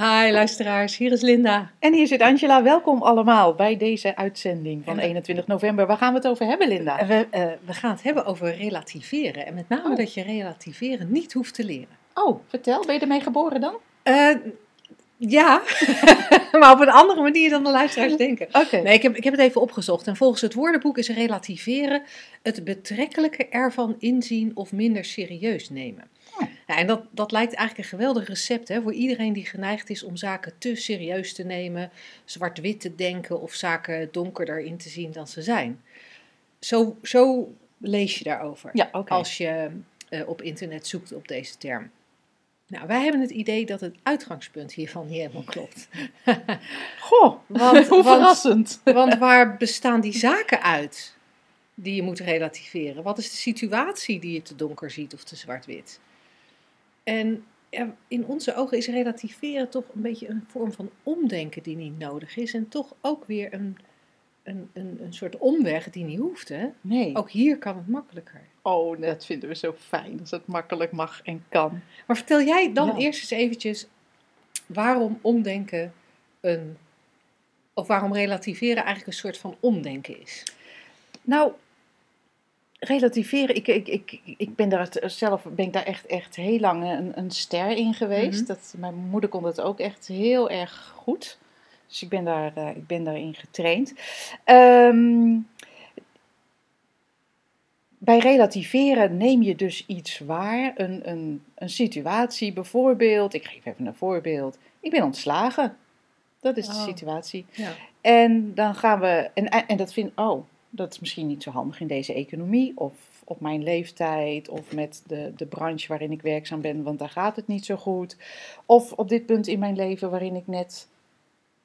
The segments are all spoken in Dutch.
Hi luisteraars, hier is Linda. En hier zit Angela. Welkom allemaal bij deze uitzending van 21 november. Waar gaan we het over hebben, Linda? We, uh, we gaan het hebben over relativeren. En met name oh. dat je relativeren niet hoeft te leren. Oh, vertel. Ben je ermee geboren dan? Uh, ja, maar op een andere manier dan de luisteraars denken. Oké. Nee, ik heb, ik heb het even opgezocht. En volgens het woordenboek is relativeren het betrekkelijke ervan inzien of minder serieus nemen. Ja, en dat, dat lijkt eigenlijk een geweldig recept hè, voor iedereen die geneigd is om zaken te serieus te nemen, zwart-wit te denken of zaken donkerder in te zien dan ze zijn. Zo, zo lees je daarover ja, okay. als je uh, op internet zoekt op deze term. Nou, wij hebben het idee dat het uitgangspunt hiervan niet helemaal klopt. Goh, want, hoe verrassend. Want, want waar bestaan die zaken uit die je moet relativeren? Wat is de situatie die je te donker ziet of te zwart-wit? En ja, in onze ogen is relativeren toch een beetje een vorm van omdenken die niet nodig is. En toch ook weer een, een, een, een soort omweg die niet hoeft. Hè? Nee. Ook hier kan het makkelijker. Oh, dat vinden we zo fijn als het makkelijk mag en kan. Maar vertel jij dan ja. eerst eens eventjes waarom omdenken een. Of waarom relativeren eigenlijk een soort van omdenken is? Nou, relativeren, ik, ik, ik, ik ben daar zelf ben ik daar echt, echt heel lang een, een ster in geweest. Mm -hmm. dat, mijn moeder kon dat ook echt heel erg goed. Dus ik ben, daar, uh, ik ben daarin getraind. Um, bij relativeren neem je dus iets waar, een, een, een situatie bijvoorbeeld. Ik geef even een voorbeeld. Ik ben ontslagen. Dat is de oh. situatie. Ja. En dan gaan we, en, en dat vind oh, dat is misschien niet zo handig in deze economie of op mijn leeftijd of met de, de branche waarin ik werkzaam ben, want daar gaat het niet zo goed. Of op dit punt in mijn leven waarin ik net,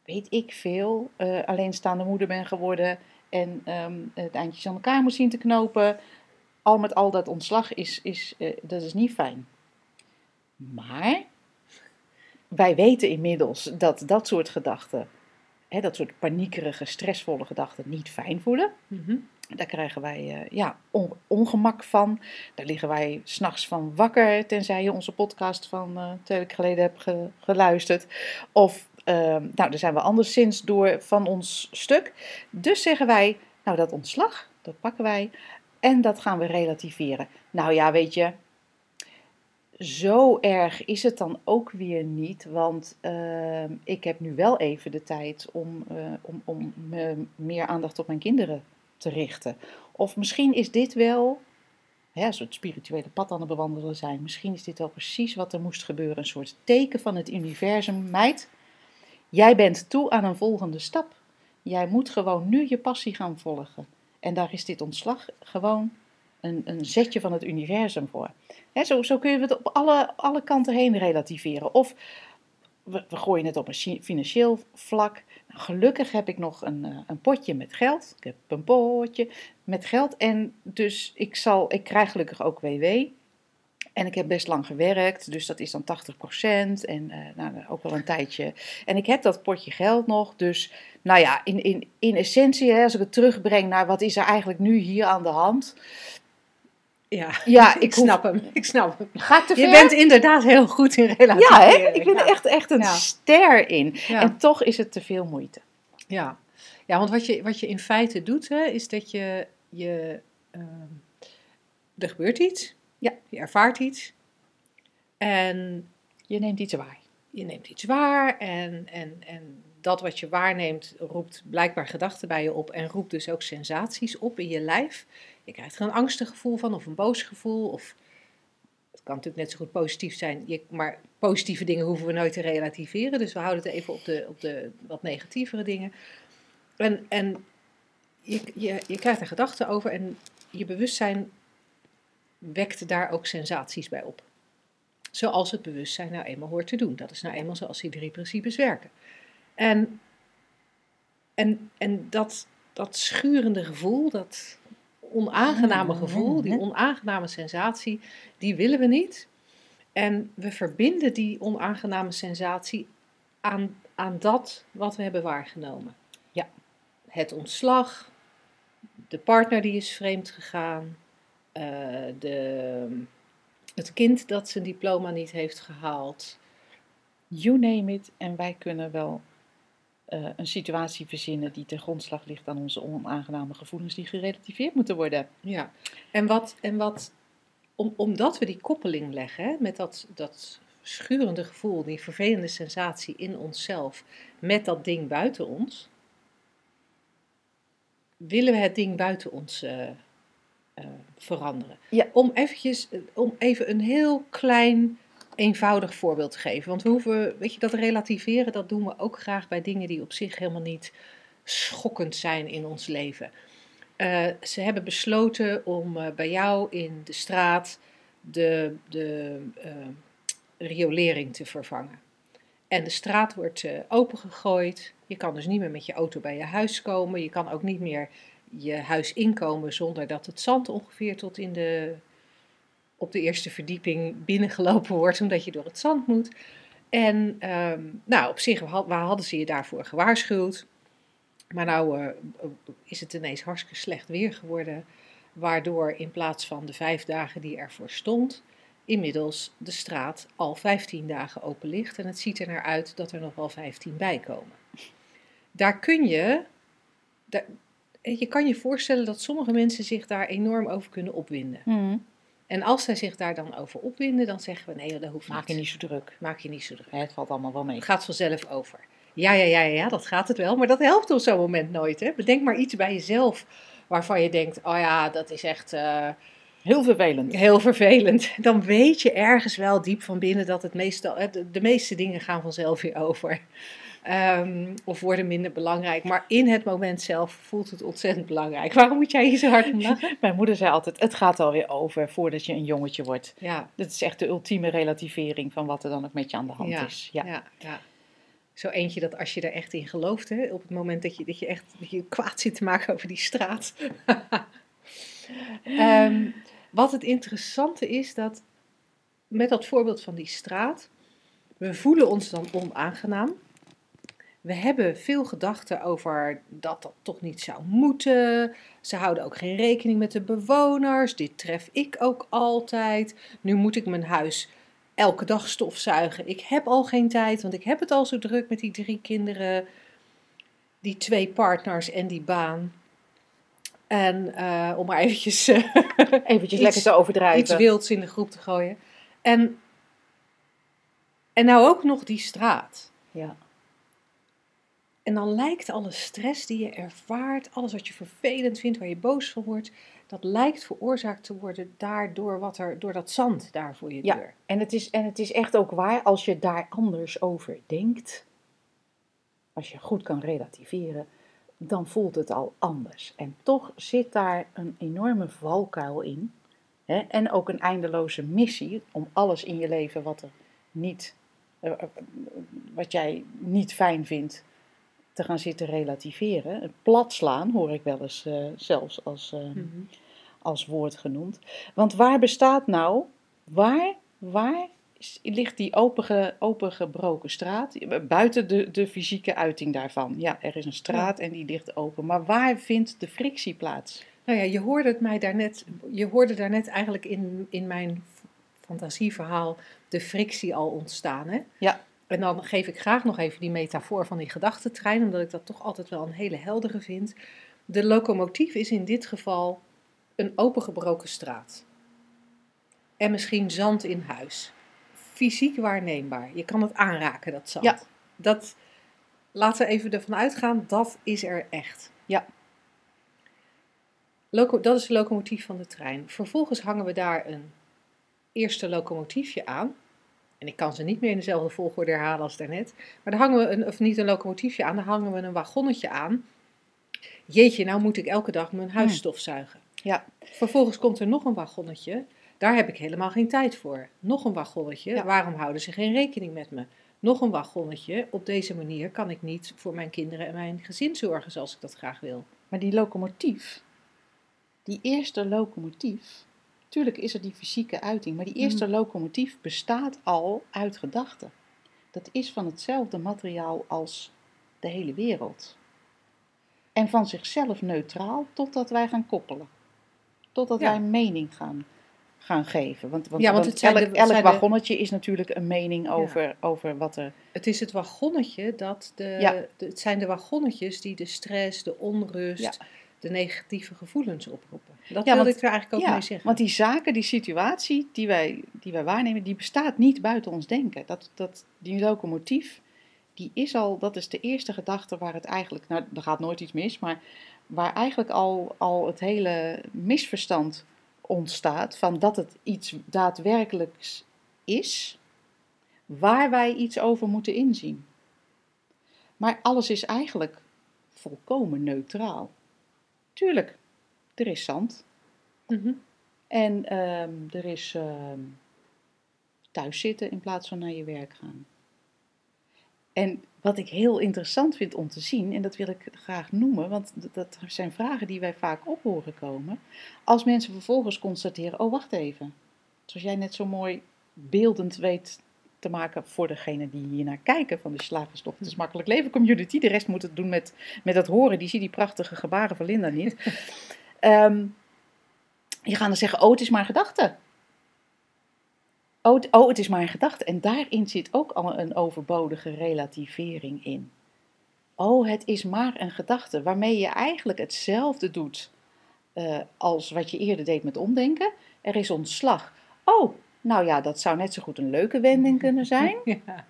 weet ik veel, uh, alleenstaande moeder ben geworden en um, het eindjes aan elkaar moet zien te knopen. Al met al dat ontslag is, is, uh, dat is niet fijn. Maar wij weten inmiddels dat dat soort gedachten Hè, dat soort paniekerige, stressvolle gedachten niet fijn voelen. Mm -hmm. Daar krijgen wij uh, ja, on, ongemak van. Daar liggen wij s'nachts van wakker, tenzij je onze podcast van uh, twee weken geleden hebt ge, geluisterd. Of, uh, nou, daar zijn we anderszins door van ons stuk. Dus zeggen wij, nou, dat ontslag, dat pakken wij en dat gaan we relativeren. Nou ja, weet je, zo erg is het dan ook weer niet, want uh, ik heb nu wel even de tijd om, uh, om, om me meer aandacht op mijn kinderen te richten. Of misschien is dit wel, hè, we het spirituele pad aan het bewandelen zijn, misschien is dit wel precies wat er moest gebeuren. Een soort teken van het universum. Meid, jij bent toe aan een volgende stap. Jij moet gewoon nu je passie gaan volgen. En daar is dit ontslag gewoon een, een zetje van het universum voor. Zo, zo kun je het op alle, alle kanten heen relativeren. Of we, we gooien het op een financieel vlak. Nou, gelukkig heb ik nog een, een potje met geld. Ik heb een potje met geld. En dus ik, zal, ik krijg gelukkig ook WW. En ik heb best lang gewerkt, dus dat is dan 80%. En uh, nou, ook wel een tijdje. En ik heb dat potje geld nog. Dus nou ja, in, in, in essentie, hè, als ik het terugbreng naar wat is er eigenlijk nu hier aan de hand ja, ja ik, ik snap hem. Ik snap hem. Gaat te Je bent inderdaad heel goed in relativeren. Ja, hè? ik ben er echt, echt een ster in. En toch is het te veel moeite. Ja, ja want wat je, wat je in feite doet, hè, is dat je, je uh, er gebeurt iets. Ja. Je ervaart iets. En je neemt iets waar. Je neemt iets waar en, en, en dat wat je waarneemt roept blijkbaar gedachten bij je op en roept dus ook sensaties op in je lijf. Je krijgt er een angstig gevoel van of een boos gevoel. Of het kan natuurlijk net zo goed positief zijn. Je, maar positieve dingen hoeven we nooit te relativeren. Dus we houden het even op de, op de wat negatievere dingen. En, en je, je, je krijgt er gedachten over en je bewustzijn wekt daar ook sensaties bij op. Zoals het bewustzijn nou eenmaal hoort te doen. Dat is nou eenmaal zoals die drie principes werken. En, en, en dat, dat schurende gevoel, dat onaangename gevoel, die onaangename sensatie, die willen we niet. En we verbinden die onaangename sensatie aan, aan dat wat we hebben waargenomen. Ja. Het ontslag, de partner die is vreemd gegaan, eh, de, het kind dat zijn diploma niet heeft gehaald. You name it. En wij kunnen wel eh, een situatie verzinnen die ten grondslag ligt aan onze onaangename gevoelens die gerelativeerd moeten worden. Ja, en wat, en wat om, omdat we die koppeling leggen hè, met dat, dat schurende gevoel, die vervelende sensatie in onszelf, met dat ding buiten ons, willen we het ding buiten ons eh, eh, veranderen. Ja. Om, eventjes, om even een heel klein, eenvoudig voorbeeld te geven. Want we hoeven, weet je, dat relativeren, dat doen we ook graag bij dingen die op zich helemaal niet schokkend zijn in ons leven. Eh, ze hebben besloten om eh, bij jou in de straat de, de eh, riolering te vervangen. En de straat wordt opengegooid. Je kan dus niet meer met je auto bij je huis komen. Je kan ook niet meer je huis inkomen zonder dat het zand ongeveer tot in de, op de eerste verdieping binnengelopen wordt, omdat je door het zand moet. En ehm, nou, op zich waar hadden ze je daarvoor gewaarschuwd. Maar nou eh, is het ineens hartstikke slecht weer geworden. Waardoor in plaats van de vijf dagen die ervoor stond, inmiddels de straat al 15 dagen open ligt. En het ziet er naar uit dat er nog wel 15 bij komen. Daar kun je, je kan je voorstellen dat sommige mensen zich daar enorm over kunnen opwinden. En als zij zich daar dan over opwinden, dan zeggen we nee, dat hoeft Maak je niet. niet zo druk. Maak je niet zo druk. Het valt allemaal wel mee. Het gaat vanzelf over. Ja, ja, ja, ja, dat gaat het wel. Maar dat helpt op zo'n moment nooit. Hè? Bedenk maar iets bij jezelf waarvan je denkt: oh ja, dat is echt eh, Heel vervelend. heel vervelend. Dan weet je ergens wel diep van binnen dat het meestal, de, de meeste dingen gaan vanzelf weer over. Ehm, of worden minder belangrijk. Maar in het moment zelf voelt het ontzettend belangrijk. Waarom moet jij hier zo hard om lachen? Mijn moeder zei altijd, het gaat alweer over voordat je een jongetje wordt. Ja, Dat is echt de ultieme relativering van wat er dan ook met je aan de hand Ja, is. Ja. ja, ja. Zo eentje dat als je er echt in gelooft, hè, op het moment dat je, dat je echt dat je kwaad zit te maken over die straat. Ehm, wat het interessante is dat met dat voorbeeld van die straat, we voelen ons dan onaangenaam. We hebben veel gedachten over dat dat toch niet zou moeten. Ze houden ook geen rekening met de bewoners. Dit tref ik ook altijd. Nu moet ik mijn huis elke dag stofzuigen. Ik heb al geen tijd, want ik heb het al zo druk met die drie kinderen, die twee partners en die baan. En eh, om maar eventjes eh, Eventjes Iets- lekker te overdrijven. iets wilds in de groep te gooien. En, en nou ook nog die straat. Ja. En dan lijkt alle stress die je ervaart, alles wat je vervelend vindt, waar je boos van wordt, dat lijkt veroorzaakt te worden daardoor wat er, door dat zand daar voor je Ja. deur. En het, is, en het is echt ook waar, als je daar anders over denkt, als je goed kan relativeren, dan voelt het al anders. En toch zit daar een enorme valkuil in. Hè? En ook een eindeloze missie om alles in je leven wat, er niet, eh, eh, wat jij niet fijn vindt, te gaan zitten relativeren. Plat slaan hoor ik wel eens eh, zelfs als, eh, Mhm. als woord genoemd. Want waar bestaat nou, waar, waar ligt die openge, opengebroken straat? Buiten de, de fysieke uiting daarvan. Ja, er is een straat en die ligt open. Maar waar vindt de frictie plaats? Nou ja, je hoorde het mij daarnet, je hoorde daarnet eigenlijk in, in mijn fantasieverhaal de frictie al ontstaan. Hè? Ja. En dan geef ik graag nog even die metafoor van die gedachtentrein, omdat ik dat toch altijd wel een hele heldere vind. De locomotief is in dit geval een opengebroken straat. En misschien zand in huis. Fysiek waarneembaar. Je kan het aanraken, dat zand. Ja. Dat, laten we even ervan uitgaan, dat is er echt. Ja. Loco, dat is de locomotief van de trein. Vervolgens hangen we daar een eerste locomotiefje aan. En ik kan ze niet meer in dezelfde volgorde herhalen als daarnet. Maar daar hangen we, een, of niet een locomotiefje aan, daar hangen we een wagonnetje aan. Jeetje, nou moet ik elke dag mijn huis Hmm. stofzuigen. Ja. Vervolgens komt er nog een wagonnetje. Daar heb ik helemaal geen tijd voor. Nog een wagonnetje. Ja. Waarom houden ze geen rekening met me? Nog een wagonnetje. Op deze manier kan ik niet voor mijn kinderen en mijn gezin zorgen zoals ik dat graag wil. Maar die locomotief, die eerste locomotief, tuurlijk is er die fysieke uiting, maar die eerste locomotief bestaat al uit gedachten. Dat is van hetzelfde materiaal als de hele wereld. En van zichzelf neutraal totdat wij gaan koppelen. Totdat Ja. wij een mening gaan, gaan geven. Want, want, Ja, want want het zijn elk, de- elk de- wagonnetje is natuurlijk een mening over, over wat er... Het is het wagonnetje dat de, Ja. de- het zijn de wagonnetjes die de stress, de onrust. De negatieve gevoelens oproepen. Dat Ja, wilde want- ik er eigenlijk ook ja, mee zeggen. want die zaken, die situatie die wij, die wij waarnemen, die bestaat niet buiten ons denken. Dat, dat, die locomotief, die is al, dat is de eerste gedachte waar het eigenlijk, nou, er gaat nooit iets mis, maar waar eigenlijk al, al het hele misverstand ontstaat van dat het iets daadwerkelijks is, waar wij iets over moeten inzien. Maar alles is eigenlijk volkomen neutraal. Tuurlijk, er is zand, Mhm. en ehm, er is ehm, thuis zitten in plaats van naar je werk gaan. En wat ik heel interessant vind om te zien, en dat wil ik graag noemen, want dat zijn vragen die wij vaak op horen komen. Als mensen vervolgens constateren: oh wacht even. Zoals jij net zo mooi beeldend weet te maken voor degene die hier naar kijken van de Slagersdochters Makkelijk Leven Community. De rest moet het doen met, met het horen. Die ziet die prachtige gebaren van Linda niet. Ehm, je gaat dan zeggen, oh, het is maar een gedachte. Oh, het- oh, het is maar een gedachte. En daarin zit ook al een overbodige relativering in. Oh, het is maar een gedachte, waarmee je eigenlijk hetzelfde doet eh, als wat je eerder deed met omdenken. Er is ontslag. Oh, nou ja, dat zou net zo goed een leuke wending kunnen zijn. Ja.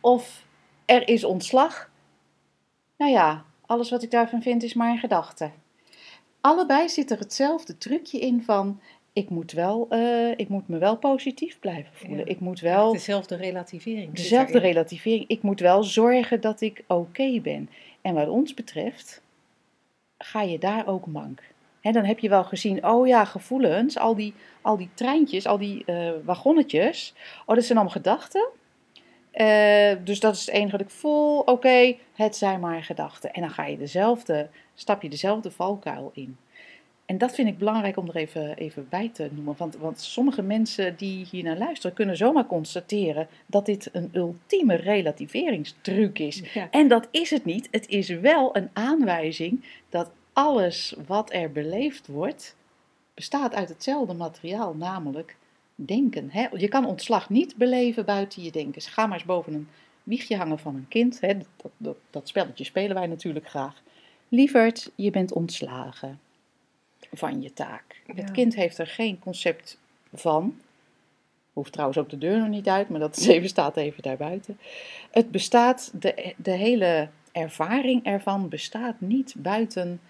Of er is ontslag. Nou ja, alles wat ik daarvan vind is maar een gedachte. Allebei zit er hetzelfde trucje in van ik moet, wel, eh, ik moet me wel positief blijven voelen. Ja. Ik moet wel Dezelfde relativering. dezelfde erin. relativering. Ik moet wel zorgen dat ik oké ben. En wat ons betreft ga je daar ook mank. Hè, dan heb je wel gezien, oh ja, gevoelens, al die, al die treintjes, al die eh, wagonnetjes. Oh, dat zijn allemaal gedachten. Eh, dus dat is het enige wat ik voel. Oké, het zijn maar gedachten. En dan ga je dezelfde, stap je dezelfde valkuil in. En dat vind ik belangrijk om er even, even bij te noemen. Want, want sommige mensen die hier naar luisteren kunnen zomaar constateren dat dit een ultieme relativeringstruc is. Ja. En dat is het niet. Het is wel een aanwijzing dat alles wat er beleefd wordt, bestaat uit hetzelfde materiaal, namelijk denken. Hè? Je kan ontslag niet beleven buiten je denken. Dus ga maar eens boven een wiegje hangen van een kind. Hè? Dat, dat, dat spelletje spelen wij natuurlijk graag. Lieverd, je bent ontslagen van je taak. Het kind heeft er geen concept van. Hoeft trouwens ook de deur nog niet uit, maar dat is even, staat even daarbuiten. Het bestaat, de, de hele ervaring ervan bestaat niet buiten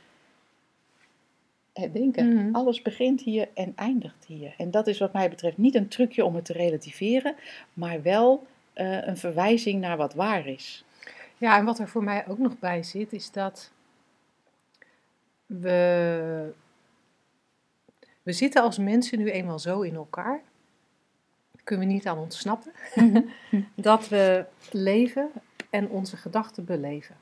het denken. Mhm. Alles begint hier en eindigt hier. En dat is wat mij betreft niet een trucje om het te relativeren, maar wel eh, een verwijzing naar wat waar is. Ja, en wat er voor mij ook nog bij zit, is dat we, we zitten als mensen nu eenmaal zo in elkaar, daar kunnen we niet aan ontsnappen, dat we leven en onze gedachten beleven.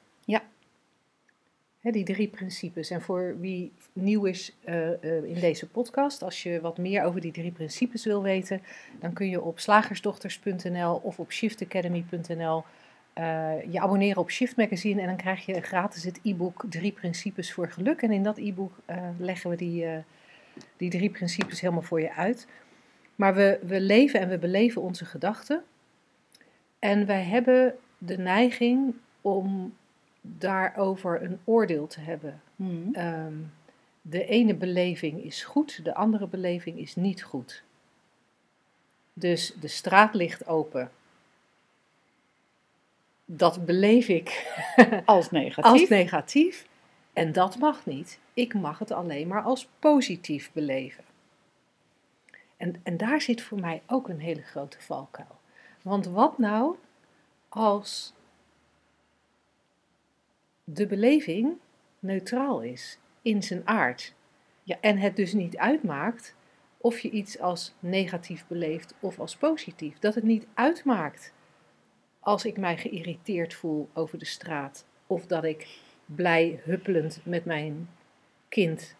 Die drie principes. En voor wie nieuw is eh, eh, in deze podcast, als je wat meer over die drie principes wil weten, dan kun je op slagersdochters.nl of op shiftacademy.nl eh, je abonneren op Shift Magazine en dan krijg je gratis het e-book Drie Principes voor Geluk. En in dat e-book leggen we die, die drie principes helemaal voor je uit. Maar we, we leven en we beleven onze gedachten. En wij hebben de neiging om daarover een oordeel te hebben. Mhm. Ehm, de ene beleving is goed, de andere beleving is niet goed. Dus de straat ligt open. Dat beleef ik Als negatief. als negatief. En dat mag niet. Ik mag het alleen maar als positief beleven. En, en daar zit voor mij ook een hele grote valkuil. Want wat nou als de beleving neutraal is in zijn aard? Ja. En het dus niet uitmaakt of je iets als negatief beleeft of als positief. Dat het niet uitmaakt als ik mij geïrriteerd voel over de straat of dat ik blij huppelend met mijn kind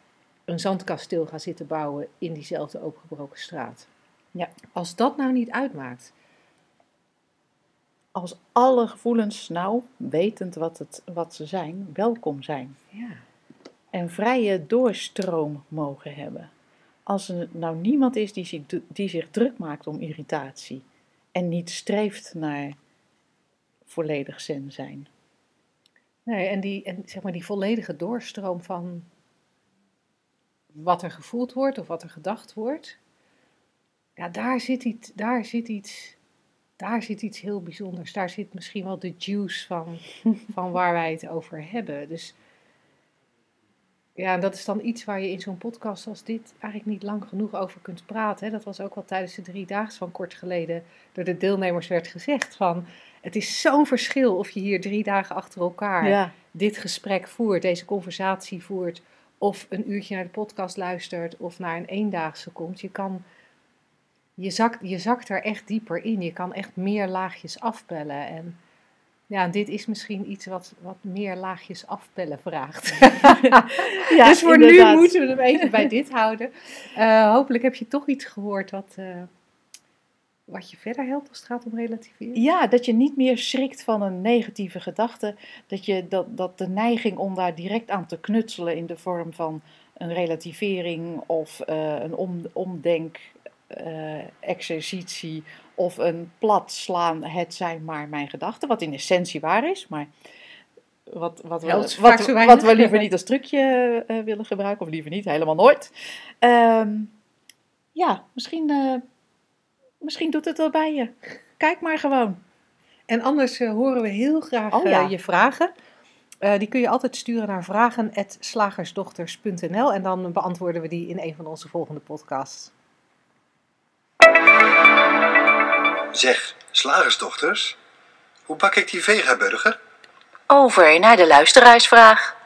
een zandkasteel gaan zitten bouwen in diezelfde opengebroken straat. Ja. Als dat nou niet uitmaakt, Als alle gevoelens, nou, wetend wat, het, wat ze zijn, welkom zijn. ja, En vrije doorstroom mogen hebben. Als er nou niemand is die zich, die zich druk maakt om irritatie. En niet streeft naar volledig zen zijn. Nee, en die, en zeg maar die volledige doorstroom van wat er gevoeld wordt of wat er gedacht wordt. Ja, daar zit iets, daar zit iets, daar zit iets heel bijzonders. Daar zit misschien wel de juice van, van waar wij het over hebben. Dus ja, en dat is dan iets waar je in zo'n podcast als dit eigenlijk niet lang genoeg over kunt praten. Hè. Dat was ook wel tijdens de driedaags van kort geleden door de deelnemers werd gezegd van... Het is zo'n verschil of je hier drie dagen achter elkaar Ja, dit gesprek voert, deze conversatie voert, of een uurtje naar de podcast luistert, of naar een eendaagse komt. Je kan, je zakt, je zakt er echt dieper in. Je kan echt meer laagjes afpellen. En ja, dit is misschien iets wat, wat meer laagjes afpellen vraagt. ja dus voor inderdaad. nu moeten we hem even bij dit houden. Eh, hopelijk heb je toch iets gehoord wat, eh, wat je verder helpt als het gaat om relativeren. Ja, dat je niet meer schrikt van een negatieve gedachte. Dat, je, dat, dat de neiging om daar direct aan te knutselen in de vorm van een relativering of eh, een om, omdenk exercitie of een plat slaan, het zijn maar mijn gedachten. Wat in essentie waar is, maar wat, wat, we, wat, wat we liever niet als trucje eh, willen gebruiken, of liever niet, helemaal nooit. Ehm, ja, misschien, eh, misschien doet het wel bij je. Kijk maar gewoon. En anders eh, horen we heel graag Oh, ja. eh, je vragen. Eh, die kun je altijd sturen naar vragen.slagersdochters.nl en dan beantwoorden we die in een van onze volgende podcasts. Zeg, slagersdochters, hoe bak ik die vegaburger? Over naar de luisteraarsvraag.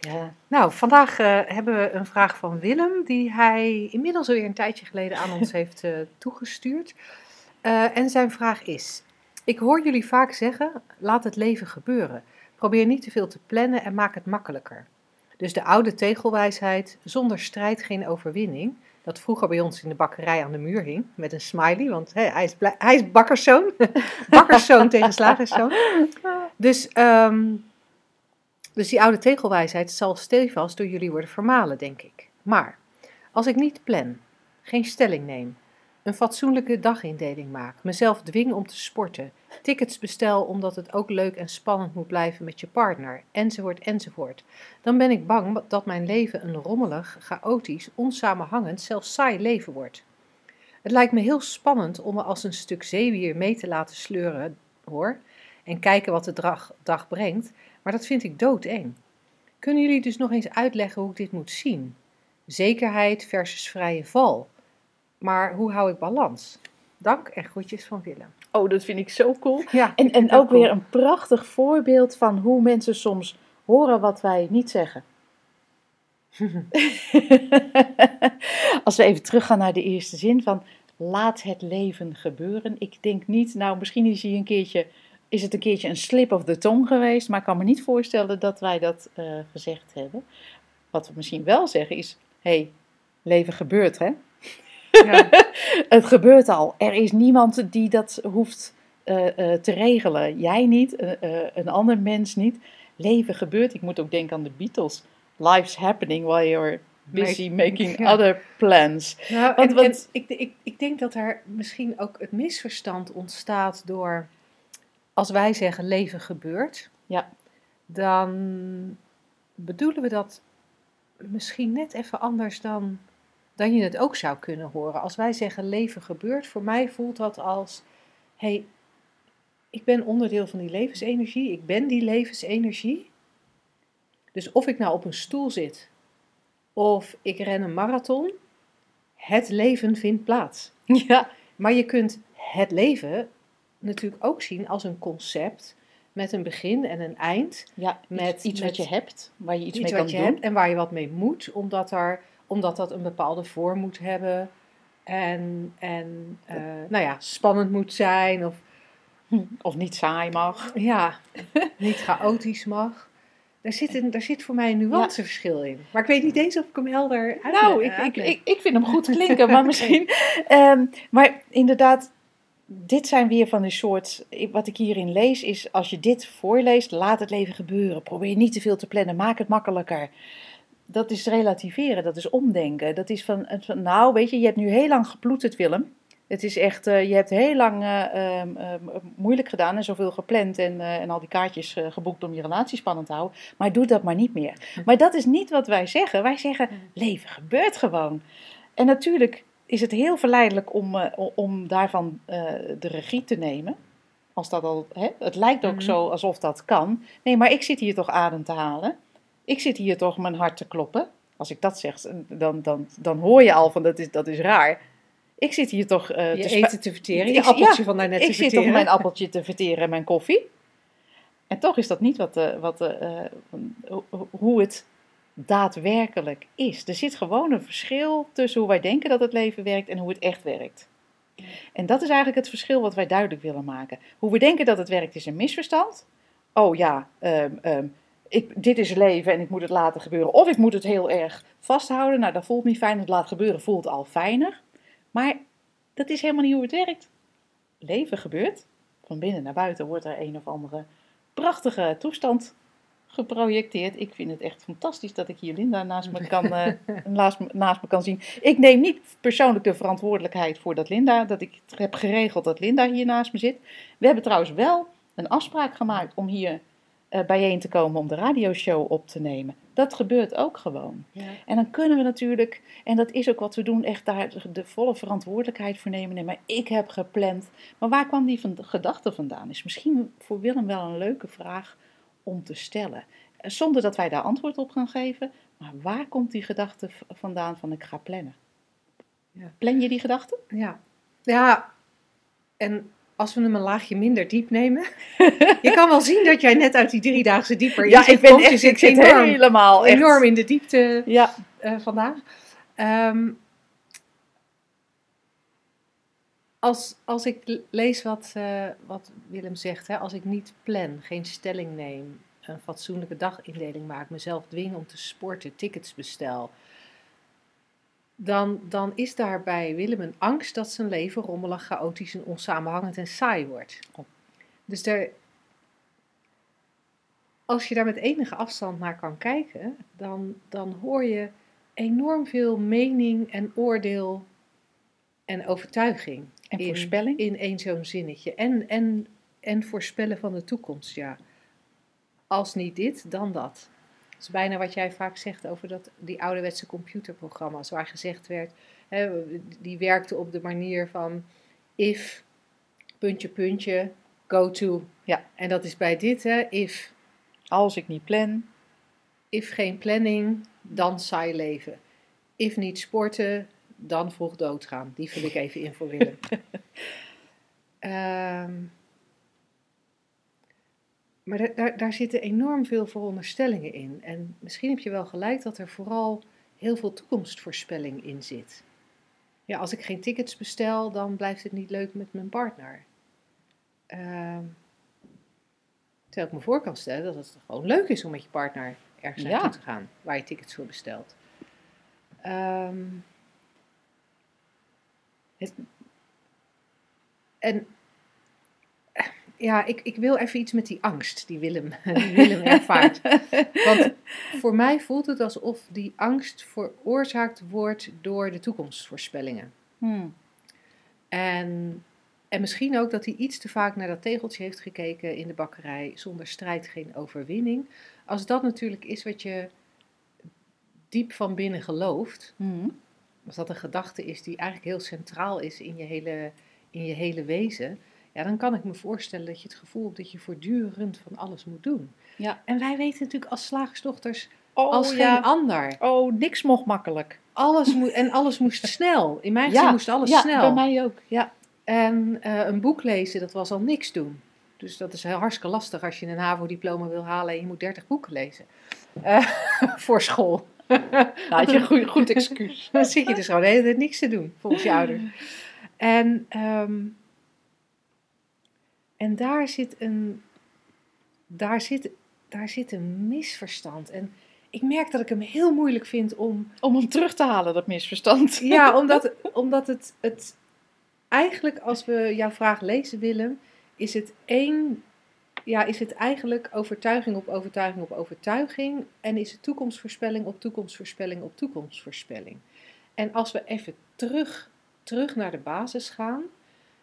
Ja, Nou, vandaag eh, hebben we een vraag van Willem, die hij inmiddels alweer een tijdje geleden aan ons heeft eh, toegestuurd. Eh, en zijn vraag is: Ik hoor jullie vaak zeggen: laat het leven gebeuren. Probeer niet te veel te plannen en maak het makkelijker. Dus de oude tegelwijsheid: zonder strijd geen overwinning. Dat vroeger bij ons in de bakkerij aan de muur hing, met een smiley, want hij, is hij is bakkerszoon. bakkerszoon tegen slagerszoon. Dus, ehm, dus die oude tegelwijsheid zal stevast door jullie worden vermalen, denk ik. Maar als ik niet plan, geen stelling neem, een fatsoenlijke dagindeling maak, mezelf dwing om te sporten, tickets bestel omdat het ook leuk en spannend moet blijven met je partner, enzovoort, enzovoort, dan ben ik bang dat mijn leven een rommelig, chaotisch, onsamenhangend, zelfs saai leven wordt. Het lijkt me heel spannend om me als een stuk zeewier mee te laten sleuren, hoor, en kijken wat de dag, dag brengt, maar dat vind ik doodeng. Kunnen jullie dus nog eens uitleggen hoe ik dit moet zien? Zekerheid versus vrije val. Maar hoe hou ik balans? Dank en groetjes van Willem. Oh, dat vind ik zo cool. Ja, En, en ook weer een prachtig voorbeeld van hoe mensen soms horen wat wij niet zeggen. Als we even teruggaan naar de eerste zin van laat het leven gebeuren. Ik denk niet, nou misschien is, hij een keertje, is het een keertje een slip of the tongue geweest, maar ik kan me niet voorstellen dat wij dat eh, gezegd hebben. Wat we misschien wel zeggen is, hé, hey, leven gebeurt hè. Ja. Het gebeurt al. Er is niemand die dat hoeft eh, eh, te regelen. Jij niet, eh, een ander mens niet. Leven gebeurt. Ik moet ook denken aan de Beatles. Life's happening while you're busy Make- making ja. other plans. Nou, Want- en, want- en ik, ik, ik denk dat er misschien ook het misverstand ontstaat door, als wij zeggen leven gebeurt, Ja. dan bedoelen we dat misschien net even anders dan, dan je het ook zou kunnen horen. Als wij zeggen leven gebeurt, voor mij voelt dat als, hey, ik ben onderdeel van die levensenergie, ik ben die levensenergie. Dus of ik nou op een stoel zit of ik ren een marathon, het leven vindt plaats. Ja, Maar je kunt het leven natuurlijk ook zien als een concept met een begin en een eind. ja Met- iets met wat je hebt, waar je iets, Iets mee kan doen. en waar je wat mee moet, omdat, er, omdat dat een bepaalde vorm moet hebben. En, en eh, nou ja, spannend moet zijn of Of niet saai mag. ja, niet chaotisch mag. Daar zit, een, daar zit voor mij een nuanceverschil in. Maar ik weet niet eens of ik hem helder uit Nou, ik, ik, ik, ik vind hem goed klinken, maar misschien. ehm, maar inderdaad, dit zijn weer van een soort. Wat ik hierin lees is: als je dit voorleest, laat het leven gebeuren. Probeer niet te veel te plannen, maak het makkelijker. Dat is relativeren, dat is omdenken. Dat is van, nou, weet je, je hebt nu heel lang geploeterd, Willem. Het is echt, eh, je hebt heel lang eh, ehm, ehm, moeilijk gedaan en zoveel gepland en, eh, en al die kaartjes geboekt om je relatie spannend te houden. Maar doe dat maar niet meer. Maar dat is niet wat wij zeggen. Wij zeggen, leven gebeurt gewoon. En natuurlijk is het heel verleidelijk om, om daarvan de regie te nemen. Als dat al, hè? Het lijkt ook Mhm. zo alsof dat kan. Nee, maar ik zit hier toch adem te halen. Ik zit hier toch mijn hart te kloppen. Als ik dat zeg, dan, dan, dan hoor je al van dat is, dat is raar. Ik zit hier toch eh, je te eten te verteren, Ik- je ja, appeltje van daarnet te ik zit verteren. toch mijn appeltje te verteren en mijn koffie. En toch is dat niet wat, eh, wat, eh, ho- hoe het daadwerkelijk is. Er zit gewoon een verschil tussen hoe wij denken dat het leven werkt en hoe het echt werkt. En dat is eigenlijk het verschil wat wij duidelijk willen maken. Hoe we denken dat het werkt is een misverstand. Oh ja, ehm, ehm, ik, dit is leven en ik moet het laten gebeuren. Of ik moet het heel erg vasthouden. Nou, dat voelt niet fijn. Het laat gebeuren voelt al fijner. Maar dat is helemaal niet hoe het werkt. Leven gebeurt. Van binnen naar buiten wordt er een of andere prachtige toestand geprojecteerd. Ik vind het echt fantastisch dat ik hier Linda naast me kan, eh, naast, me- naast me kan zien. Ik neem niet persoonlijk de verantwoordelijkheid voor dat Linda, dat ik heb geregeld dat Linda hier naast me zit. We hebben trouwens wel een afspraak gemaakt om hier bijeen te komen om de radioshow op te nemen. Dat gebeurt ook gewoon. Ja. En dan kunnen we natuurlijk, en dat is ook wat we doen, echt daar de volle verantwoordelijkheid voor nemen. Nee, maar ik heb gepland. Maar waar kwam die van, gedachte vandaan? Is misschien voor Willem wel een leuke vraag om te stellen. Eh, Zonder dat wij daar antwoord op gaan geven. Maar waar komt die gedachte vandaan van ik ga plannen? Ja. Plan je die gedachte? Ja. ja, en als we hem een laagje minder diep nemen. je kan wel zien dat jij net uit die driedaagse dieper inzicht komt. Je zit enorm, helemaal echt. enorm in de diepte Ja, eh, vandaag. Ehm, als, als ik lees wat, eh, wat Willem zegt, hè, als ik niet plan, geen stelling neem, een fatsoenlijke dagindeling maak, mezelf dwing om te sporten, tickets bestel, dan, dan is daar bij Willem een angst dat zijn leven rommelig, chaotisch en onsamenhangend en saai wordt. Oh. Dus daar, als je daar met enige afstand naar kan kijken, dan, dan hoor je enorm veel mening en oordeel en overtuiging. en in- voorspelling? In één zo'n zinnetje. En, en, en voorspellen van de toekomst, ja. Als niet dit, dan dat. Is bijna wat jij vaak zegt over dat, die ouderwetse computerprogramma's, waar gezegd werd, hè, die werkten op de manier van if, puntje, puntje, go to. Ja. En dat is bij dit, hè, if, Als ik niet plan, if geen planning, dan saai leven. If niet sporten, dan vroeg doodgaan. Die vul ik even in voor Willem. Ehm, maar daar, daar, zitten enorm veel veronderstellingen in. En misschien heb je wel gelijk dat er vooral heel veel toekomstvoorspelling in zit. Ja, als ik geen tickets bestel, dan blijft het niet leuk met mijn partner. Ehm, terwijl ik me voor kan stellen dat het gewoon leuk is om met je partner ergens Ja. naartoe te gaan, waar je tickets voor bestelt. Ehm, het, en ja, ik, ik wil even iets met die angst die Willem, die Willem ervaart. Want voor mij voelt het alsof die angst veroorzaakt wordt door de toekomstvoorspellingen. hmm, En, en misschien ook dat hij iets te vaak naar dat tegeltje heeft gekeken in de bakkerij. Zonder strijd geen overwinning. Als dat natuurlijk is wat je diep van binnen gelooft. hmm, Als dat een gedachte is die eigenlijk heel centraal is in je hele, in je hele wezen. Ja, dan kan ik me voorstellen dat je het gevoel hebt dat je voortdurend van alles moet doen. Ja. En wij weten natuurlijk als slagersdochters Oh als geen ja. ander. Oh, niks mocht makkelijk. Alles moet, en alles moest snel. In mijn Ja, gezin moest alles ja, snel. bij mij ook. Ja. En eh, een boek lezen, dat was al niks doen. Dus dat is heel hartstikke lastig als je een HAVO-diploma wil halen en je moet 30 boeken lezen. Eh, voor school. Nou, had je een goed, goed excuus. Dan zit je dus gewoon de hele tijd niks te doen, volgens je ouders. En, ehm, en daar zit een... Daar zit, daar zit een misverstand. En ik merk dat ik hem heel moeilijk vind om. Om hem terug te halen, dat misverstand. Ja, omdat, omdat het, het. Eigenlijk, als we jouw vraag lezen, Willem, is het één. Ja, is het eigenlijk overtuiging op overtuiging op overtuiging. En is het toekomstvoorspelling op toekomstvoorspelling op toekomstvoorspelling. En als we even terug, terug naar de basis gaan,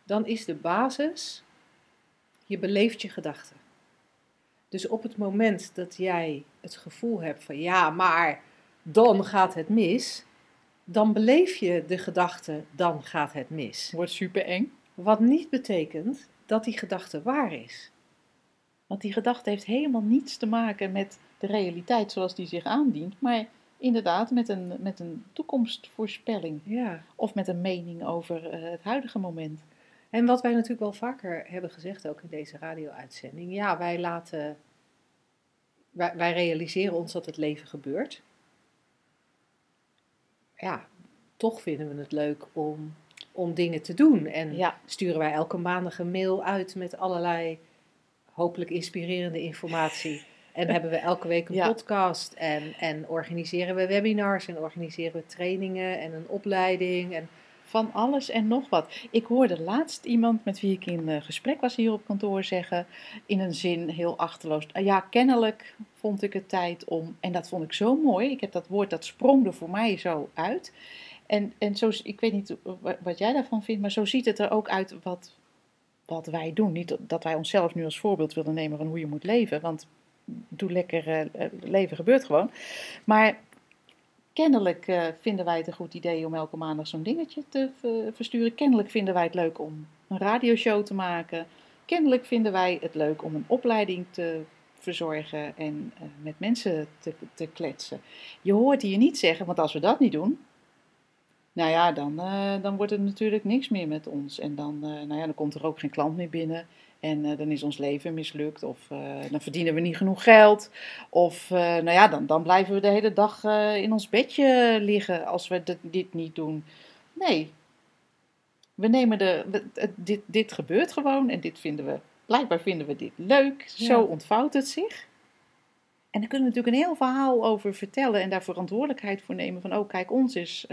dan is de basis. Je beleeft je gedachten. Dus op het moment dat jij het gevoel hebt van ja, maar dan gaat het mis, dan beleef je de gedachte dan gaat het mis. Wordt super eng. Wat niet betekent dat die gedachte waar is. Want die gedachte heeft helemaal niets te maken met de realiteit zoals die zich aandient, maar inderdaad met een, met een toekomstvoorspelling. Ja. Of met een mening over eh, het huidige moment. En wat wij natuurlijk wel vaker hebben gezegd, ook in deze radio-uitzending, ja, wij laten, wij, wij realiseren ons dat het leven gebeurt. Ja, toch vinden we het leuk om, om dingen te doen. En Ja. sturen wij elke maandag een mail uit met allerlei hopelijk inspirerende informatie. En hebben we elke week een Ja. podcast en, en organiseren we webinars en organiseren we trainingen en een opleiding. En Van alles en nog wat. Ik hoorde laatst iemand met wie ik in eh, gesprek was hier op kantoor zeggen, in een zin heel achterloos. "Ah Ja, kennelijk vond ik het tijd om, en dat vond ik zo mooi. Ik heb dat woord, dat sprong er voor mij zo uit. En, en zo, ik weet niet wa- wat jij daarvan vindt, maar zo ziet het er ook uit wat, wat wij doen. Niet dat wij onszelf nu als voorbeeld willen nemen van hoe je moet leven, want doe lekker, eh, eh, leven gebeurt gewoon. Maar Kennelijk eh, vinden wij het een goed idee om elke maandag zo'n dingetje te v- versturen. Kennelijk vinden wij het leuk om een radioshow te maken. Kennelijk vinden wij het leuk om een opleiding te verzorgen en eh, met mensen te, te kletsen. Je hoort hier niet zeggen, want als we dat niet doen, nou ja, dan, eh, dan wordt het natuurlijk niks meer met ons. En dan, eh, nou ja, dan komt er ook geen klant meer binnen. En eh, dan is ons leven mislukt. Of eh, dan verdienen we niet genoeg geld. Of eh, nou ja, dan, dan blijven we de hele dag in ons bedje liggen als we dit, dit niet doen. Nee. We nemen de. we- het- dit, dit gebeurt gewoon en dit vinden we. Blijkbaar vinden we dit leuk. Zo Ja. ontvouwt het zich. En daar kunnen we natuurlijk een heel verhaal over vertellen en daar verantwoordelijkheid voor nemen. Van, oh, kijk, ons is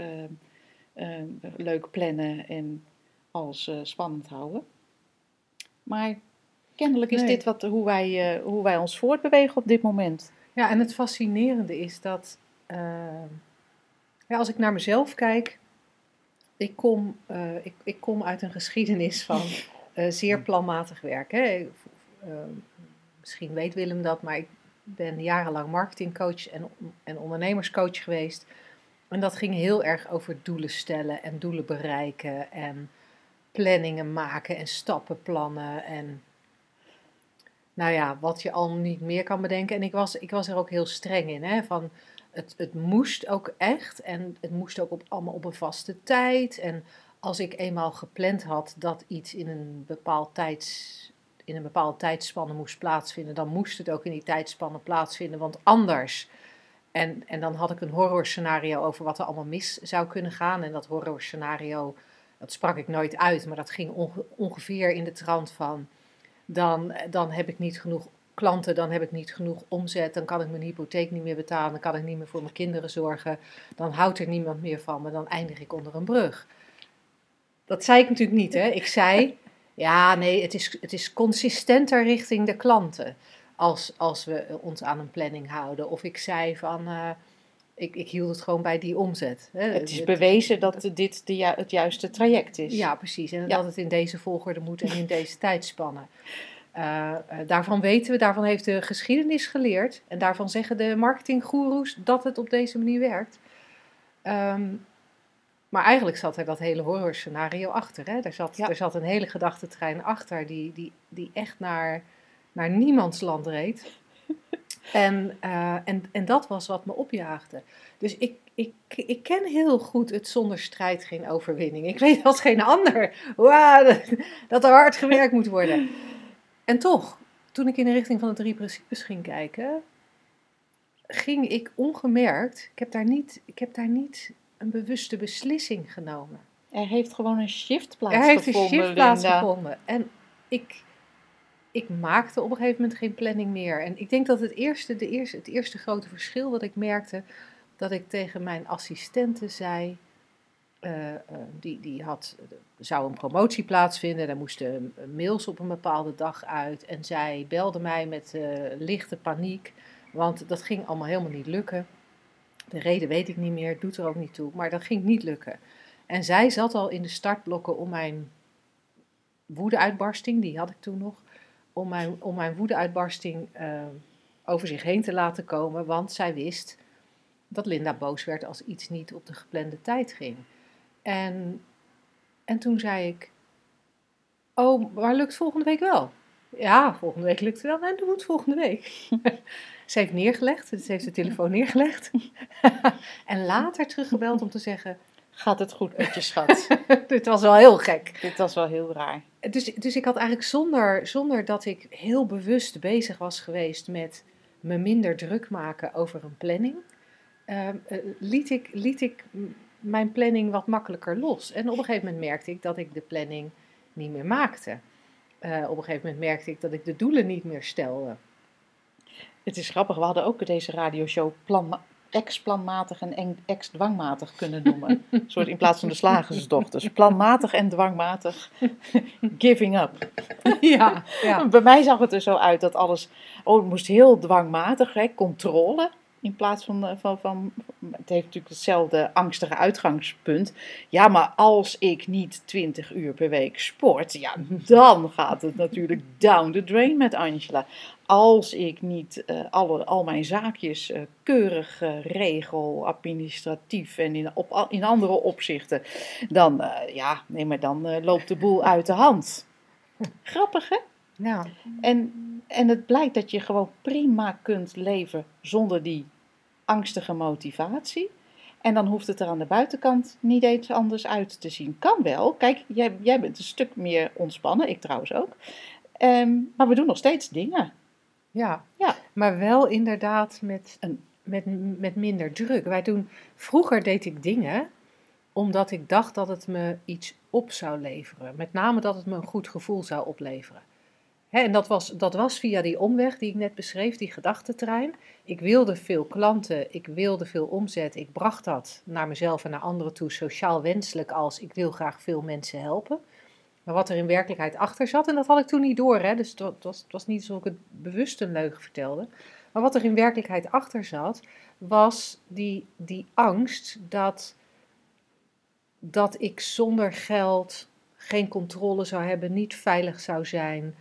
leuk plannen en alles spannend houden. Maar kennelijk is Nee. dit wat, hoe, wij, eh, hoe wij ons voortbewegen op dit moment. Ja, en het fascinerende is dat eh, ja, als ik naar mezelf kijk, ik kom, eh, ik, ik kom uit een geschiedenis van eh, zeer planmatig werk. Hè. Ik- eh, misschien weet Willem dat, maar ik ben jarenlang marketingcoach en, en ondernemerscoach geweest. En dat ging heel erg over doelen stellen en doelen bereiken en planningen maken en stappenplannen en nou ja, wat je al niet meer kan bedenken. En ik was, ik was er ook heel streng in, hè, van het, het moest ook echt en het moest ook op, allemaal op een vaste tijd. En als ik eenmaal gepland had dat iets in een bepaald tijds, in een bepaalde tijdspanne moest plaatsvinden, dan moest het ook in die tijdspanne plaatsvinden, want anders. En, en dan had ik een horrorscenario over wat er allemaal mis zou kunnen gaan. En dat horrorscenario, dat sprak ik nooit uit, maar dat ging onge- ongeveer in de trant van dan, dan heb ik niet genoeg klanten, dan heb ik niet genoeg omzet, dan kan ik mijn hypotheek niet meer betalen, dan kan ik niet meer voor mijn kinderen zorgen, dan houdt er niemand meer van me, dan eindig ik onder een brug. Dat zei ik natuurlijk niet, hè. Ik zei, ja, nee, het is, het is consistenter richting de klanten als, als we ons aan een planning houden. Of ik zei van, eh, ik, ik hield het gewoon bij die omzet. Hè. Het is bewezen dat dit de, ju- het juiste traject is. Ja, precies. En Ja. dat het in deze volgorde moet en in deze tijdspannen. Eh, eh, daarvan weten we, daarvan heeft de geschiedenis geleerd. En daarvan zeggen de marketinggoeroes dat het op deze manier werkt. Ehm, maar eigenlijk zat er dat hele horrorscenario achter. Hè? Er, zat, Ja. er zat een hele gedachtentrein achter die, die, die echt naar, naar niemands land reed. En, eh, en, en dat was wat me opjaagde. Dus ik, ik, ik ken heel goed het zonder strijd geen overwinning. Ik weet als geen ander dat, dat er hard gewerkt moet worden. En toch, toen ik in de richting van de drie principes ging kijken, ging ik ongemerkt, ik heb daar niet, ik heb daar niet een bewuste beslissing genomen. Er heeft gewoon een shift Er heeft een plaatsgevonden, shift plaatsgevonden. En ik, ik maakte op een gegeven moment geen planning meer. En ik denk dat het eerste, de eerste, het eerste grote verschil dat ik merkte, dat ik tegen mijn assistente zei, eh, eh, die, die had, zou een promotie plaatsvinden, daar moesten mails op een bepaalde dag uit. En zij belde mij met eh, lichte paniek, want dat ging allemaal helemaal niet lukken. De reden weet ik niet meer, doet er ook niet toe, maar dat ging niet lukken. En zij zat al in de startblokken om mijn woedeuitbarsting, die had ik toen nog, om mijn, om mijn woedeuitbarsting uh, over zich heen te laten komen, want zij wist dat Linda boos werd als iets niet op de geplande tijd ging. En, en toen zei ik, oh, maar lukt volgende week wel? Ja, volgende week lukt het wel en doen we het volgende week. ze heeft neergelegd, ze heeft de telefoon neergelegd. en later teruggebeld om te zeggen, Gaat het goed met je schat? dit was wel heel gek. Dit was wel heel raar. Dus, dus ik had eigenlijk zonder, zonder dat ik heel bewust bezig was geweest met me minder druk maken over een planning, uh, liet, ik, liet ik mijn planning wat makkelijker los. En op een gegeven moment merkte ik dat ik de planning niet meer maakte. Uh, op een gegeven moment merkte ik dat ik de doelen niet meer stelde. Het is grappig, we hadden ook deze radioshow plan, ex-planmatig en ex-dwangmatig kunnen noemen. Een soort in plaats van de slagersdochters. Planmatig en dwangmatig. Giving up. Ja, ja. Bij mij zag het er zo uit dat alles. Oh, het moest heel dwangmatig, hè, controle. In plaats van, eh, van, van. Het heeft natuurlijk hetzelfde angstige uitgangspunt. Ja, maar als ik niet 20 uur per week sport. Ja, dan gaat het natuurlijk down the drain met Angela als ik niet uh, alle, al mijn zaakjes uh, keurig regel, administratief en in, op, in andere opzichten, dan, ja, nee, maar dan loopt de boel uit de hand. Grappig, hè? Ja. En, en het blijkt dat je gewoon prima kunt leven zonder die angstige motivatie. En dan hoeft het er aan de buitenkant niet eens anders uit te zien. Kan wel. Kijk, jij, jij bent een stuk meer ontspannen, ik trouwens ook. Um, maar we doen nog steeds dingen. Ja, ja. maar wel inderdaad met, een, met, met minder druk. Wij doen, vroeger deed ik dingen omdat ik dacht dat het me iets op zou leveren. Met name dat het me een goed gevoel zou opleveren. En dat was, dat was via die omweg die ik net beschreef, die gedachtentrein. Ik wilde veel klanten, ik wilde veel omzet. Ik bracht dat naar mezelf en naar anderen toe, sociaal wenselijk als ik wil graag veel mensen helpen. Maar wat er in werkelijkheid achter zat, en dat had ik toen niet door, dus het was, het was niet alsof ik het bewust een leugen vertelde. Maar wat er in werkelijkheid achter zat, was die, die angst dat, dat ik zonder geld geen controle zou hebben, niet veilig zou zijn.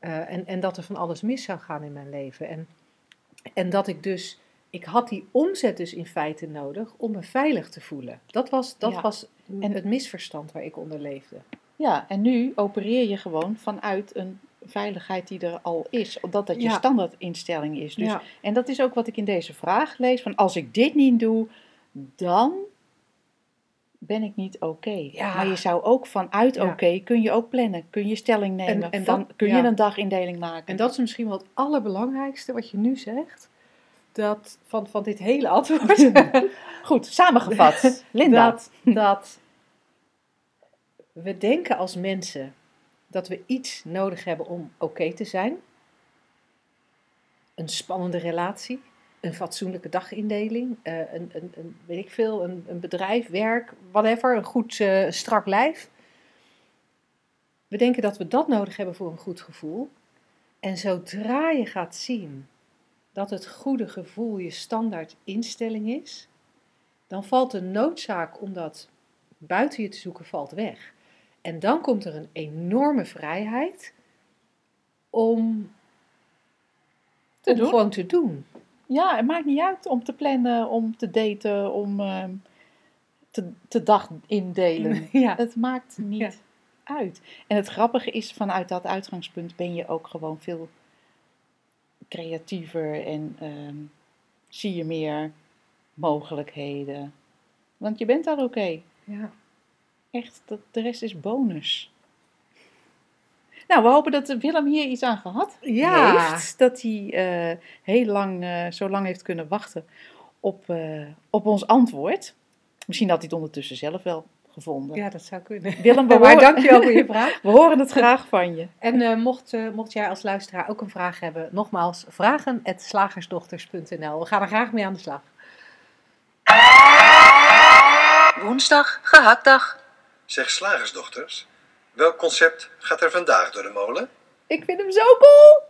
Uh, en, en dat er van alles mis zou gaan in mijn leven. En, en dat ik dus, ik had die omzet dus in feite nodig om me veilig te voelen. Dat was, dat Ja. was en het misverstand waar ik onder leefde. Ja, en nu opereer je gewoon vanuit een veiligheid die er al is. Omdat dat je Ja. standaardinstelling is. Dus, ja. En dat is ook wat ik in deze vraag lees. Van als ik dit niet doe, dan ben ik niet oké. Ja. Maar je zou ook vanuit Ja. oké, kun je ook plannen. Kun je stelling nemen. En- en van, dat- kun ja. je een dagindeling maken. En dat is misschien wel het allerbelangrijkste wat je nu zegt. Dat van, van dit hele antwoord. Goed, samengevat. Linda. Dat, dat we denken als mensen dat we iets nodig hebben om oké te zijn. Een spannende relatie, een fatsoenlijke dagindeling, eh, een, een, een, weet ik veel, een, een bedrijf, werk, whatever, een goed eh, strak lijf. We denken dat we dat nodig hebben voor een goed gevoel. En zodra je gaat zien dat het goede gevoel je standaard instelling is, dan valt de noodzaak om dat buiten je te zoeken valt weg. En dan komt er een enorme vrijheid om, Te om doen. gewoon te doen. Ja, het maakt niet uit om te plannen, om te daten, om ehm, te, te dag indelen. Ja. Het maakt niet Ja. uit. En het grappige is, vanuit dat uitgangspunt ben je ook gewoon veel creatiever en ehm, zie je meer mogelijkheden. Want je bent al oké. Ja. Echt, dat, de rest is bonus. Nou, we hopen dat Willem hier iets aan gehad Ja. heeft. Dat hij eh, heel lang, eh, zo lang heeft kunnen wachten op, eh, op ons antwoord. Misschien had hij het ondertussen zelf wel gevonden. Ja, dat zou kunnen. Willem, we maar horen, dankjewel voor je vraag. we horen het graag van je. En eh, mocht, eh, mocht jij als luisteraar ook een vraag hebben, nogmaals, vragen.slagersdochters.nl. We gaan er graag mee aan de slag. Woensdag, gehaktdag. Zeg slagersdochters, welk concept gaat er vandaag door de molen? Ik vind hem zo cool!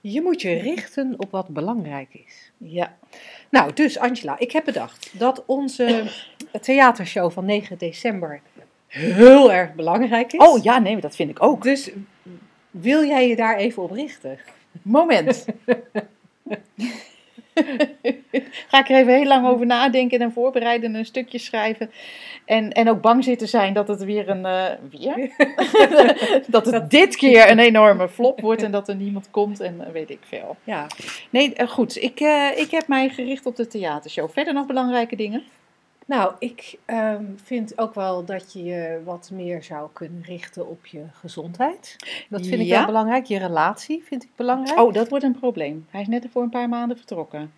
Je moet je richten op wat belangrijk is. Ja, Nou, dus Angela, ik heb bedacht dat onze theatershow van 9 december heel erg belangrijk is. oh ja, nee, dat vind ik ook. Dus wil jij je daar even op richten? Moment. Ga ik er even heel lang over nadenken en voorbereiden en een stukje schrijven. En, en ook bang zitten zijn dat het weer een. eh, weer? dat het dit keer een enorme flop wordt en dat er niemand komt en eh, weet ik veel. Ja. Nee, eh, goed. Ik, ik heb mij gericht op de theatershow. Verder nog belangrijke dingen? Nou, ik ehm, vind ook wel dat je je wat meer zou kunnen richten op je gezondheid. Dat vind ik wel belangrijk. Je relatie vind ik belangrijk. Oh, dat wordt een probleem. Hij is net voor een paar maanden vertrokken.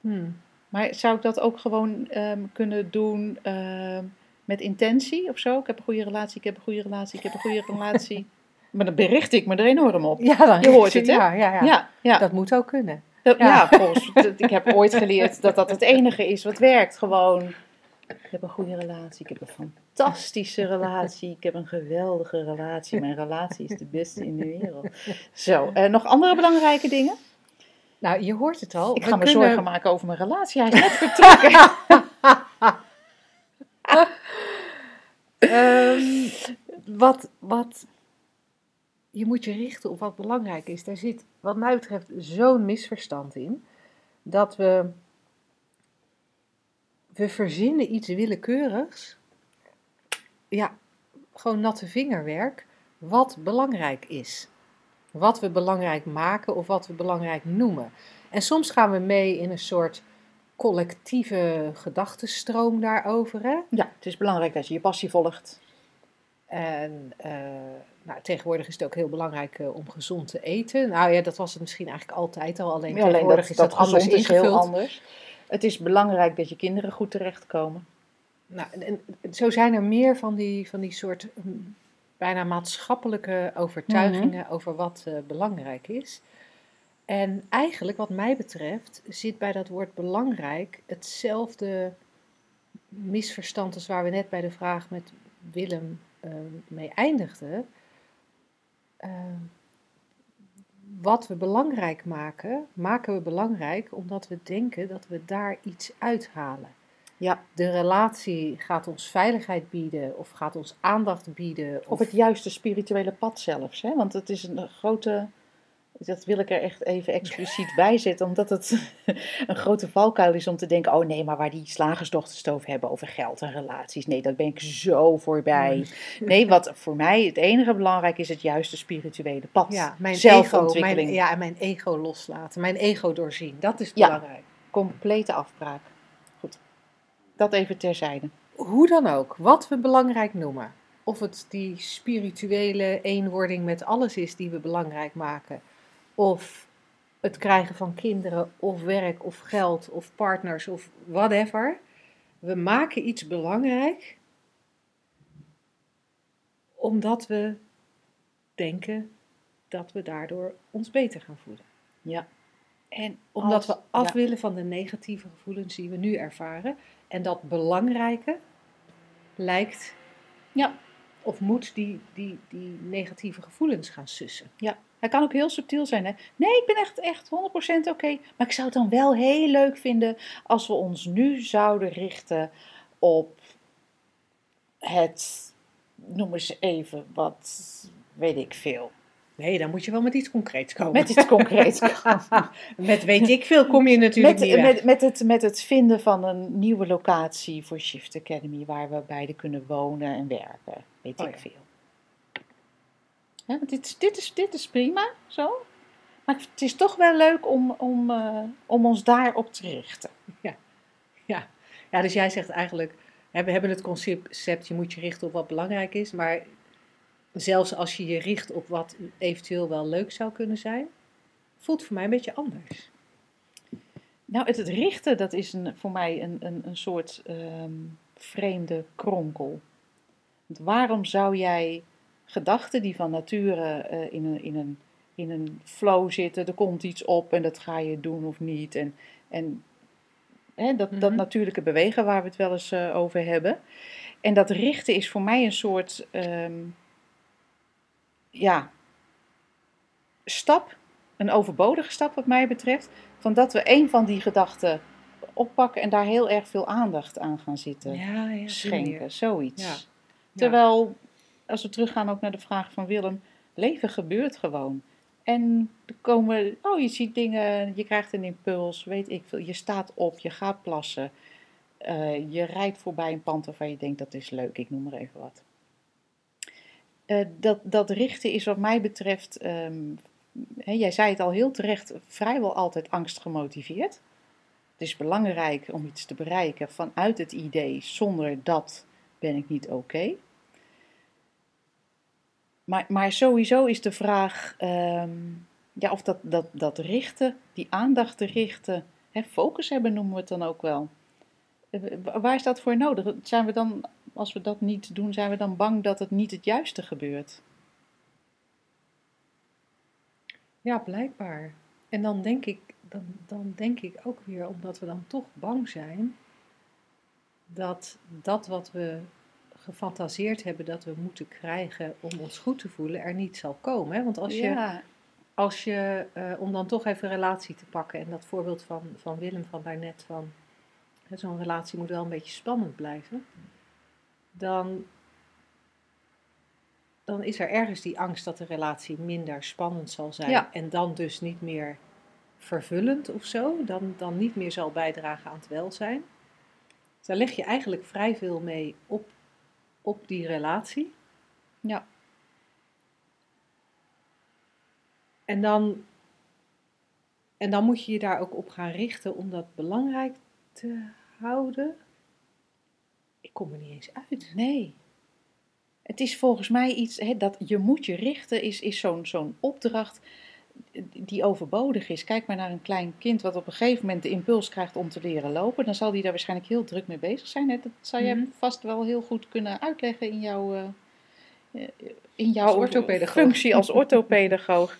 Hmm. Maar zou ik dat ook gewoon ehm, kunnen doen ehm, met intentie of zo? Ik heb een goede relatie, ik heb een goede relatie, ik heb een goede relatie. maar dan bericht ik me er enorm op. Ja, dan Je hoort het, hè? Ja, ja, ja. Dat moet ook kunnen. Dat- Ja. volgens, ik heb ooit geleerd dat dat het enige is wat werkt. Gewoon, ik heb een goede relatie, ik heb een fantastische relatie, ik heb een geweldige relatie. Mijn relatie is de beste in de wereld. Zo, eh, nog andere belangrijke dingen? Nou, je hoort het al. Ik ga me kunnen- zorgen maken over mijn relatie. Hij is net vertrokken. Ehm, wat, wat, je moet je richten op wat belangrijk is. Daar zit, wat mij betreft, zo'n misverstand in. Dat we, we verzinnen iets willekeurigs. Ja, gewoon natte vingerwerk. Wat belangrijk is. Wat we belangrijk maken of wat we belangrijk noemen. En soms gaan we mee in een soort collectieve gedachtenstroom daarover. Hè? Ja, het is belangrijk dat je je passie volgt. En eh, nou, tegenwoordig is het ook heel belangrijk eh, om gezond te eten. Nou ja, dat was het misschien eigenlijk altijd al. Alleen Ja, alleen tegenwoordig dat, is dat, dat anders is heel ingevuld. anders. Het is belangrijk dat je kinderen goed terechtkomen. Nou, en, en zo zijn er meer van die, van die soort mm, bijna maatschappelijke overtuigingen Mhm. over wat eh, belangrijk is. En eigenlijk, wat mij betreft, zit bij dat woord belangrijk hetzelfde misverstand als waar we net bij de vraag met Willem eh, mee eindigden. Eh, wat we belangrijk maken, maken we belangrijk omdat we denken dat we daar iets uithalen. Ja. De relatie gaat ons veiligheid bieden of gaat ons aandacht bieden. Op het juiste spirituele pad zelfs. Hè? Want het is een grote. Dat wil ik er echt even expliciet bij zetten. Omdat het een grote valkuil is om te denken: oh nee, maar waar die slagersdochters het over hebben over geld en relaties. Nee, dat ben ik zo voorbij. Nee, wat voor mij het enige belangrijk is: het juiste spirituele pad. ja, mijn ego, Zelfontwikkeling. mijn, ja, en mijn ego loslaten, mijn ego doorzien. Dat is Ja. belangrijk. Complete afbraak. Goed. Dat even terzijde. Hoe dan ook, wat we belangrijk noemen. Of het die spirituele eenwording met alles is die we belangrijk maken. Of het krijgen van kinderen, of werk, of geld, of partners, of whatever. We maken iets belangrijk omdat we denken dat we daardoor ons beter gaan voelen. Ja. En Omdat als- we af ja. willen van de negatieve gevoelens die we nu ervaren. En dat belangrijke lijkt Ja. of moet die, die, die negatieve gevoelens gaan sussen. Ja, hij kan ook heel subtiel zijn. Hè? Nee, ik ben echt, echt 100% oké. Maar ik zou het dan wel heel leuk vinden als we ons nu zouden richten op het, noem eens even, wat weet ik veel. Nee, dan moet je wel met iets concreets komen. Met iets concreets. komen. Met weet ik veel kom je natuurlijk met, niet weg. met, met, het, met het vinden van een nieuwe locatie voor Shift Academy waar we beiden kunnen wonen en werken. Weet Oh ik ja. veel. Ja, want dit, dit, is, prima, zo. Maar het is toch wel leuk om, om, eh, om ons daarop te richten. Ja, dus jij zegt eigenlijk, hè, we hebben het concept, je moet je richten op wat belangrijk is. Maar zelfs als je je richt op wat eventueel wel leuk zou kunnen zijn, voelt voor mij een beetje anders. Nou, het, het richten, dat is een, voor mij een, een, een soort ehm, vreemde kronkel. Want waarom zou jij gedachten die van nature eh, in, een, in, een, in een flow zitten, er komt iets op en dat ga je doen of niet. En, en hè, dat, dat Mhm. natuurlijke bewegen waar we het wel eens eh, over hebben. En dat richten is voor mij een soort ehm, ja, stap, een overbodige stap wat mij betreft, van dat we een van die gedachten oppakken en daar heel erg veel aandacht aan gaan zitten Ja, ja, schenken, zoiets. Ja. Terwijl, als we teruggaan ook naar de vraag van Willem, leven gebeurt gewoon. En er komen, oh je ziet dingen, je krijgt een impuls, weet ik veel. Je staat op, je gaat plassen. eh, je rijdt voorbij een pand waarvan je denkt dat is leuk, ik noem maar even wat. Eh, dat, dat richten is wat mij betreft, ehm, hè, jij zei het al heel terecht, vrijwel altijd angst gemotiveerd. Het is belangrijk om iets te bereiken vanuit het idee, zonder dat ben ik niet oké. Maar, maar sowieso is de vraag ehm, ja, of dat, dat, dat richten, die aandacht te richten, hè, focus hebben noemen we het dan ook wel. Eh, wa- Waar is dat voor nodig? Zijn we dan, als we dat niet doen, zijn we dan bang dat het niet het juiste gebeurt? Ja, blijkbaar. En dan denk ik, dan, dan denk ik ook weer, omdat we dan toch bang zijn, dat dat wat we gefantaseerd hebben dat we moeten krijgen om ons goed te voelen, er niet zal komen. Hè? Want als je, ja, als je eh, om dan toch even een relatie te pakken, en dat voorbeeld van, van Willem van daarnet, van zo'n relatie moet wel een beetje spannend blijven, dan, dan is er ergens die angst dat de relatie minder spannend zal zijn Ja. en dan dus niet meer vervullend of zo, dan, dan niet meer zal bijdragen aan het welzijn. Dus daar leg je eigenlijk vrij veel mee op, op die relatie. ja, En dan, en dan moet je je daar ook op gaan richten om dat belangrijk te houden. Ik kom er niet eens uit. nee. Het is volgens mij iets, hè, dat je moet je richten, is, is zo'n zo'n opdracht die overbodig is. Kijk maar naar een klein kind wat op een gegeven moment de impuls krijgt om te leren lopen. Dan zal die daar waarschijnlijk heel druk mee bezig zijn. Hè? Dat zou je Mhm. vast wel heel goed kunnen uitleggen in jouw, eh, in jouw Als functie als orthopedagoog.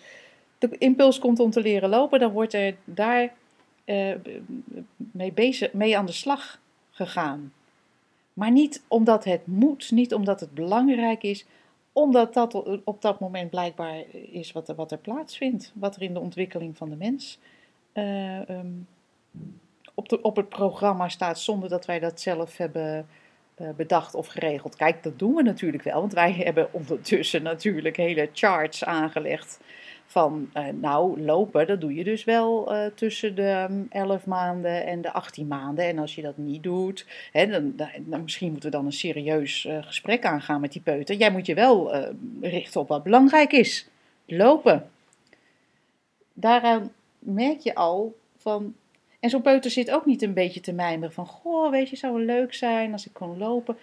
De impuls komt om te leren lopen, dan wordt er daar eh, mee, bezig, mee aan de slag gegaan. Maar niet omdat het moet, niet omdat het belangrijk is, omdat dat op dat moment blijkbaar is wat er, wat er plaatsvindt, wat er in de ontwikkeling van de mens eh, ehm, op, de, op het programma staat, zonder dat wij dat zelf hebben eh, bedacht of geregeld. Kijk, dat doen we natuurlijk wel, want wij hebben ondertussen natuurlijk hele charts aangelegd van, eh, nou, lopen, dat doe je dus wel eh, tussen de mm, 11 maanden en de 18 maanden. En als je dat niet doet, hè, dan, dan, misschien moeten we dan een serieus eh, gesprek aangaan met die peuter. Jij moet je wel richten op wat belangrijk is. Lopen. Daaraan merk je al van. En zo'n peuter zit ook niet een beetje te mijmeren van: Goh, weet je, zou wel leuk zijn als ik kon lopen.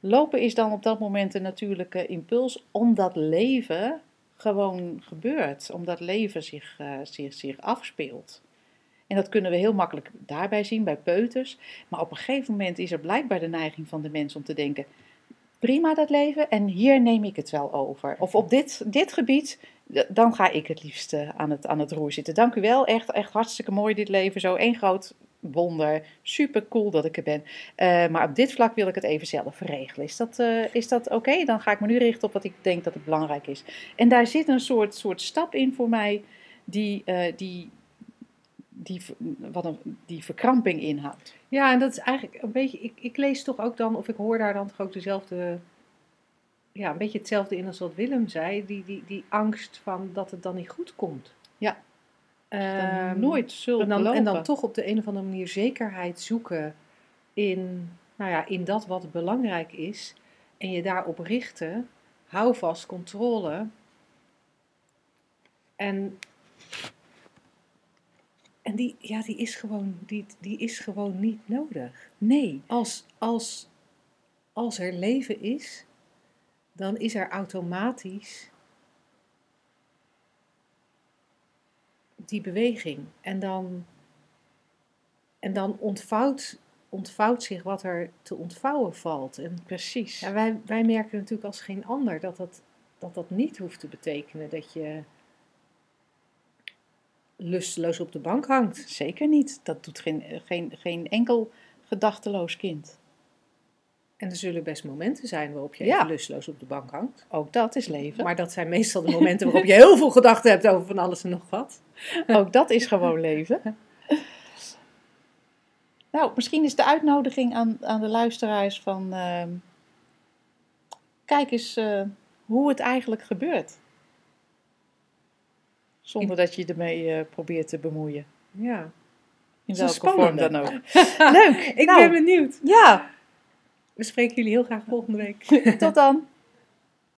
Lopen is dan op dat moment een natuurlijke impuls, omdat leven gewoon gebeurt. Omdat leven zich, eh, zich, zich afspeelt. En dat kunnen we heel makkelijk daarbij zien, bij peuters. Maar op een gegeven moment is er blijkbaar de neiging van de mens om te denken: prima dat leven en hier neem ik het wel over. Of op dit, dit gebied, dan ga ik het liefst aan het, aan het roer zitten. Dank u wel, echt, echt hartstikke mooi dit leven. Zo één groot wonder. Super cool dat ik er ben. Eh, maar op dit vlak wil ik het even zelf regelen. Is dat, eh, is dat oké? Dan ga ik me nu richten op wat ik denk dat het belangrijk is. En daar zit een soort, soort stap in voor mij die, eh, die, die, wat een, die verkramping inhoudt. Ja, en dat is eigenlijk een beetje. Ik, ik lees toch ook dan, of ik hoor daar dan toch ook dezelfde. Ja, een beetje hetzelfde in als wat Willem zei. Die, die, die angst van dat het dan niet goed komt. Ja. Ehm, nooit zult en dan, lopen. en dan toch op de een of andere manier zekerheid zoeken in, nou ja, in dat wat belangrijk is. En je daarop richten. Hou vast, controle. En, en die, ja, die, is gewoon, die, die is gewoon niet nodig. Nee. Als, als, als er leven is, dan is er automatisch die beweging. En dan, en dan ontvouwt ontvouwt zich wat er te ontvouwen valt. En Precies. ja, wij, wij merken natuurlijk als geen ander dat dat, dat dat niet hoeft te betekenen dat je lusteloos op de bank hangt. Zeker niet. Dat doet geen, geen, geen enkel gedachteloos kind. En er zullen best momenten zijn waarop je Ja. even lusteloos op de bank hangt. Ook dat is leven. Maar dat zijn meestal de momenten waarop je heel veel gedachten hebt over van alles en nog wat. Ook dat is gewoon leven. Nou, misschien is de uitnodiging aan, aan de luisteraars van... ehm, kijk eens eh, hoe het eigenlijk gebeurt. Zonder dat je ermee eh, probeert te bemoeien. Ja. In welke vorm dan ook. Leuk! Ik Nou, ben benieuwd. Ja, We spreken jullie heel graag volgende week. tot dan!